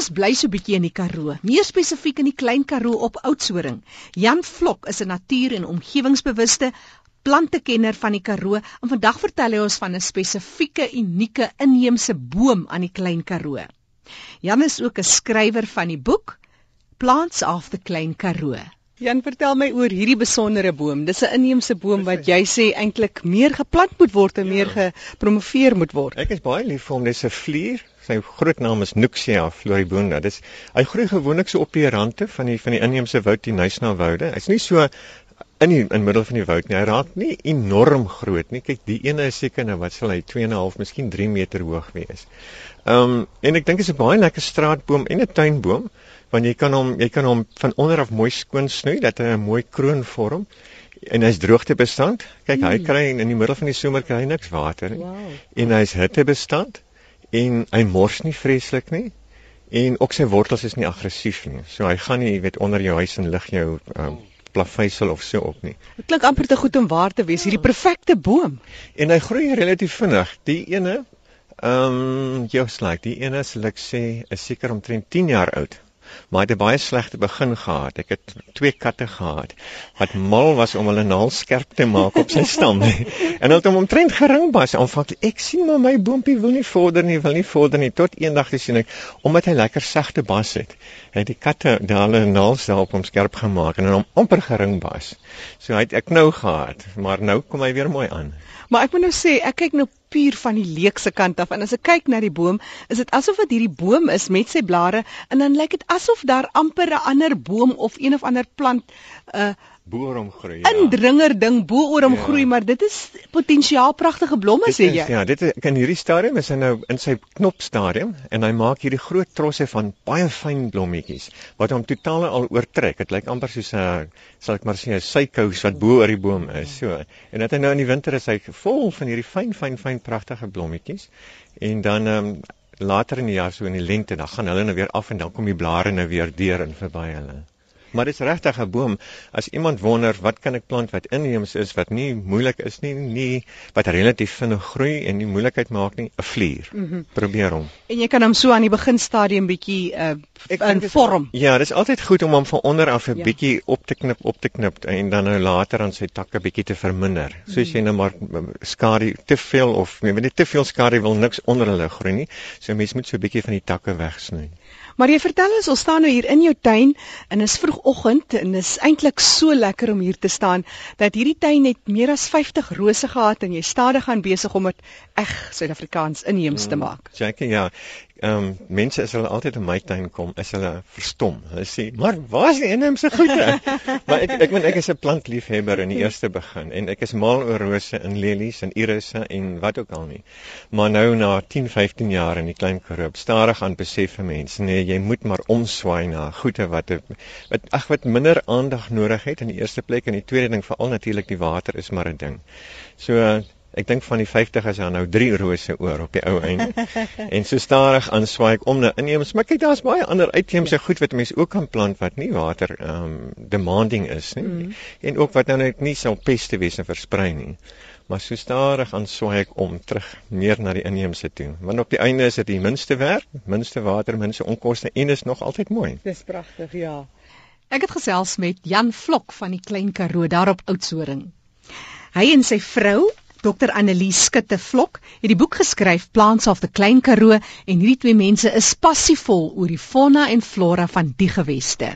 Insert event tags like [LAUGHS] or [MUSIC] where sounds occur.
is bly so bietjie in die Karoo, meer spesifiek in die Klein Karoo op Oudtshoorn. Jan Vlok is 'n natuur- en omgewingsbewuste plantekenner van die Karoo en vandag vertel hy ons van 'n spesifieke unieke inheemse boom aan die Klein Karoo. Jan is ook 'n skrywer van die boek Plants of the Klein Karoo. Jan, vertel my oor hierdie besondere boom. Dis 'n inheemse boom wat jy sê eintlik meer geplant moet word en ja. meer gepromoveer moet word. Ek is baie lief vir hom. Dis 'n vlier. Sy groot naam is Nuxia floribunda. Dis hy groei gewoonlik so op die rande van die van die inheemse woud, die Nysna woude. Hy's nie so in die in middel van die woud nie. Hy raak nie enorm groot nie. Kyk, die ene is seker nou wat sal hy 2.5, miskien 3 meter hoog wees. Ehm um, en ek dink dit is 'n baie lekker straatboom en 'n tuinboom want jy kan hom jy kan hom van onder af mooi skoon snoei dat hy 'n mooi kroon vorm en hy's droogtebestand. Kyk, hy hmm. kry in die middel van die somer kry hy niks water nie. Wow. En hy's hittebestand en hy mors nie vreeslik nie. En ook sy wortels is nie aggressief nie. So hy gaan nie, jy weet, onder jou huis en lig jou um, plaveisel of so op nie. Dit klink amper te goed om waar te wees, hierdie perfekte boom. En hy groei relatief vinnig. Die ene ehm um, jou slaak, die ene sal ek sê is seker omtrent 10 jaar oud maar het 'n baie slegte begin gehad. Ek het twee katte gehad wat mal was om hulle naels skerp te maak op sy stam. [LAUGHS] en hulle het hom omtrent gering bas. Aanvanklik ek sien maar my boontjie wil nie vorder nie, wil nie vorder nie tot eendag gesien ek omdat hy lekker sagte bas het. Het die katte daar hulle naels daarop om skerp gemaak en hom amper gering bas. So hy het ek nou gehad, maar nou kom hy weer mooi aan. Maar ek moet nou sê, ek kyk nou puur van die leekse kant af. En as ek kyk na die boom, is dit asof dit hierdie boom is met sy blare en dan lyk dit asof daar amper 'n ander boom of een of ander plant 'n uh, bo oor hom groei. Ja. Indringer ding bo oor hom ja. groei, maar dit is potensiaal pragtige blomme sê jy. Ja, dit kan hierdie stadium is hy nou in sy knopstadium en hy maak hierdie groot trosse van baie fyn blommetjies wat hom totaal al oortrek. Dit lyk amper soos 'n sal ek maar sê 'n suikous wat bo oor die boom is. So. En dat hy nou in die winter is hy vol van hierdie fyn fyn fyn pragtige blommetjies en dan ehm um, later in die jaar so in die lente dan gaan hulle nou weer af en dan kom die blare nou weer deur en verby hulle. Maar dit is regtig 'n boom. As iemand wonder wat kan ek plant wat inheems is wat nie moeilik is nie, nie wat relatief vinnig groei en nie moeilikheid maak nie, 'n vlier. Mm -hmm. Probeer hom. En jy kan hom so aan die beginstadium bietjie uh in vorm. Ja, dit is altyd goed om hom van onder af 'n ja. bietjie op te knip, op te knip en dan nou later aan sy takke bietjie te verminder. Mm -hmm. Soos jy nou maar skadu te veel of nee, nie te veel skadu wil niks onder hulle groei nie. So mens moet so 'n bietjie van die takke wegsny. Maar jy vertel ons, ons staan nou hier in jou tuin en is vroegoggend en is eintlik so lekker om hier te staan dat hierdie tuin het meer as 50 rose gehad en jy stadig aan besig om dit eg Suid-Afrikaans inheems te mm, maak. Mm, Jackie, ja ehm um, mense as hulle altyd in my tuin kom, is hulle verstom. Hulle sê, "Maar waar is die inheemse goede?" [LAUGHS] maar ek ek meen ek is 'n plantliefhebber in die eerste begin en ek is mal oor rose en lelies en irisse en wat ook al nie. Maar nou na 10, 15 jaar in die klein Karoo, stadig aan besef vir mense, nee, jy moet maar omswaai na goede wat wat ag wat minder aandag nodig het in die eerste plek en die tweede ding veral natuurlik die water is maar 'n ding. So Ek dink van die 50 is daar nou 3 rose oor op die ou einde. [LAUGHS] en so stadig aanswaai ek om na inheems, maar kyk daar's baie ander uitheemse ja. goed wat mense ook kan plant wat nie water um, demanding is nie. Mm. En ook wat nou net nie sal peste wees en versprei nie. Maar so stadig aanswaai ek om terug meer na die inheemse toe. Want op die einde is dit die minste werk, minste water, minste onkoste en is nog altyd mooi. Dis pragtig, ja. Ek het gesels met Jan Vlok van die Klein Karoo daar op Oudtshoorn. Hy en sy vrou Dr Annelies Skutte Vlok het die boek geskryf Plants of the Klein Karoo en hierdie twee mense is passievol oor die fauna en flora van die geweste.